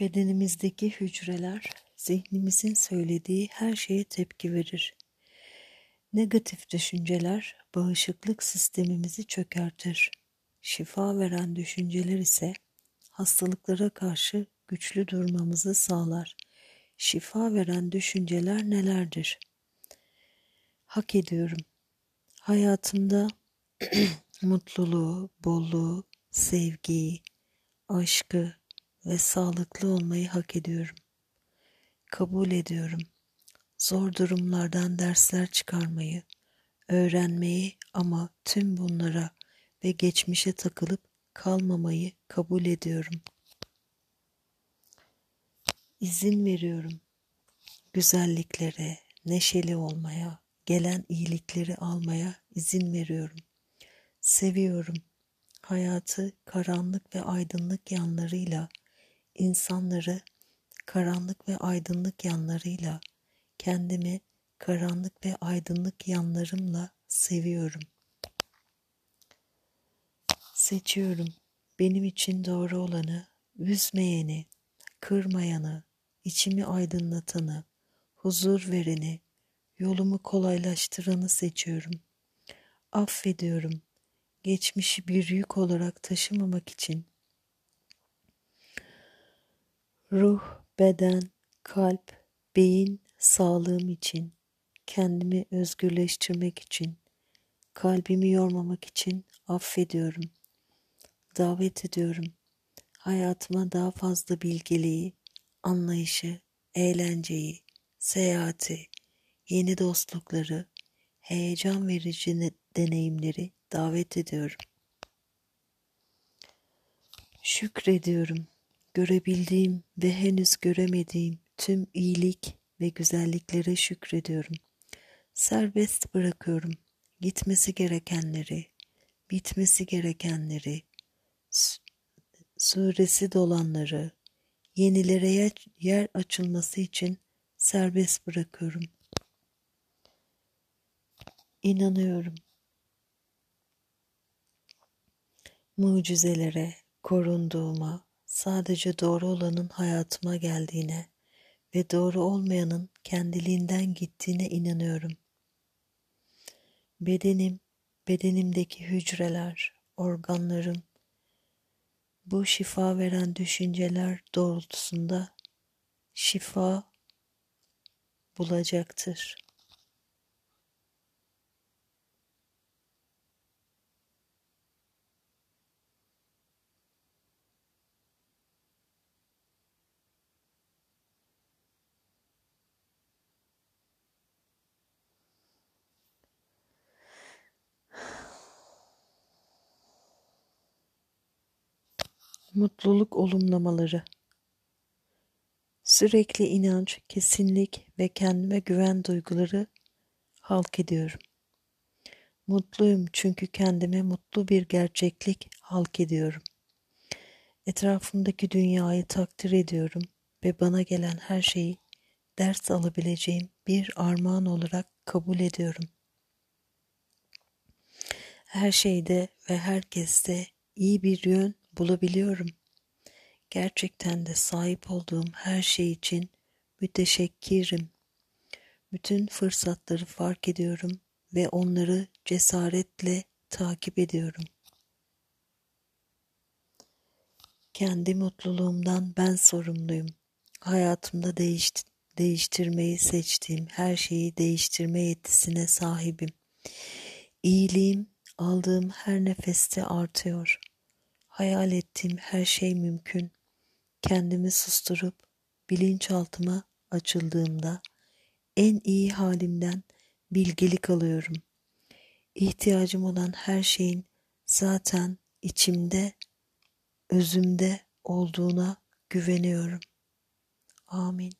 Bedenimizdeki hücreler zihnimizin söylediği her şeye tepki verir. Negatif düşünceler bağışıklık sistemimizi çökertir. Şifa veren düşünceler ise hastalıklara karşı güçlü durmamızı sağlar. Şifa veren düşünceler nelerdir? Hak ediyorum. Hayatımda mutluluğu, bolluğu, sevgiyi, aşkı ve sağlıklı olmayı hak ediyorum. Kabul ediyorum. Zor durumlardan dersler çıkarmayı, öğrenmeyi ama tüm bunlara ve geçmişe takılıp kalmamayı kabul ediyorum. İzin veriyorum. Güzelliklere, neşeli olmaya, gelen iyilikleri almaya izin veriyorum. Seviyorum. Hayatı karanlık ve aydınlık yanlarıyla, insanları karanlık ve aydınlık yanlarıyla, kendimi karanlık ve aydınlık yanlarımla seviyorum. Seçiyorum benim için doğru olanı, üzmeyeni, kırmayanı, içimi aydınlatanı, huzur vereni, yolumu kolaylaştıranı seçiyorum. Affediyorum. Geçmişi bir yük olarak taşımamak için. Ruh, beden, kalp, beyin sağlığım için, kendimi özgürleştirmek için, kalbimi yormamak için affediyorum. Davet ediyorum. Hayatıma daha fazla bilgeliği, anlayışı, eğlenceyi, seyahati, yeni dostlukları, heyecan verici deneyimleri davet ediyorum. Şükrediyorum. Görebildiğim ve henüz göremediğim tüm iyilik ve güzelliklere şükrediyorum. Serbest bırakıyorum. Gitmesi gerekenleri, bitmesi gerekenleri, suresi dolanları, yenilere yer açılması için serbest bırakıyorum. İnanıyorum. Mucizelere, korunduğuma, sadece doğru olanın hayatıma geldiğine ve doğru olmayanın kendiliğinden gittiğine inanıyorum. Bedenim, bedenimdeki hücreler, organlarım, bu şifa veren düşünceler doğrultusunda şifa bulacaktır. Mutluluk olumlamaları Sürekli inanç, kesinlik ve kendime güven duyguları halk ediyorum. Mutluyum çünkü kendime mutlu bir gerçeklik halk ediyorum. Etrafımdaki dünyayı takdir ediyorum ve bana gelen her şeyi ders alabileceğim bir armağan olarak kabul ediyorum. Her şeyde ve herkeste iyi bir yön bulabiliyorum. Gerçekten de sahip olduğum her şey için müteşekkirim. Bütün fırsatları fark ediyorum ve onları cesaretle takip ediyorum. Kendi mutluluğumdan ben sorumluyum. Hayatımda değiş, değiştirmeyi seçtiğim her şeyi değiştirme yetisine sahibim. İyiliğim aldığım her nefeste artıyor. Hayal ettiğim her şey mümkün. Kendimi susturup bilinçaltıma açıldığımda en iyi halimden bilgelik alıyorum. İhtiyacım olan her şeyin zaten içimde, özümde olduğuna güveniyorum. Amin.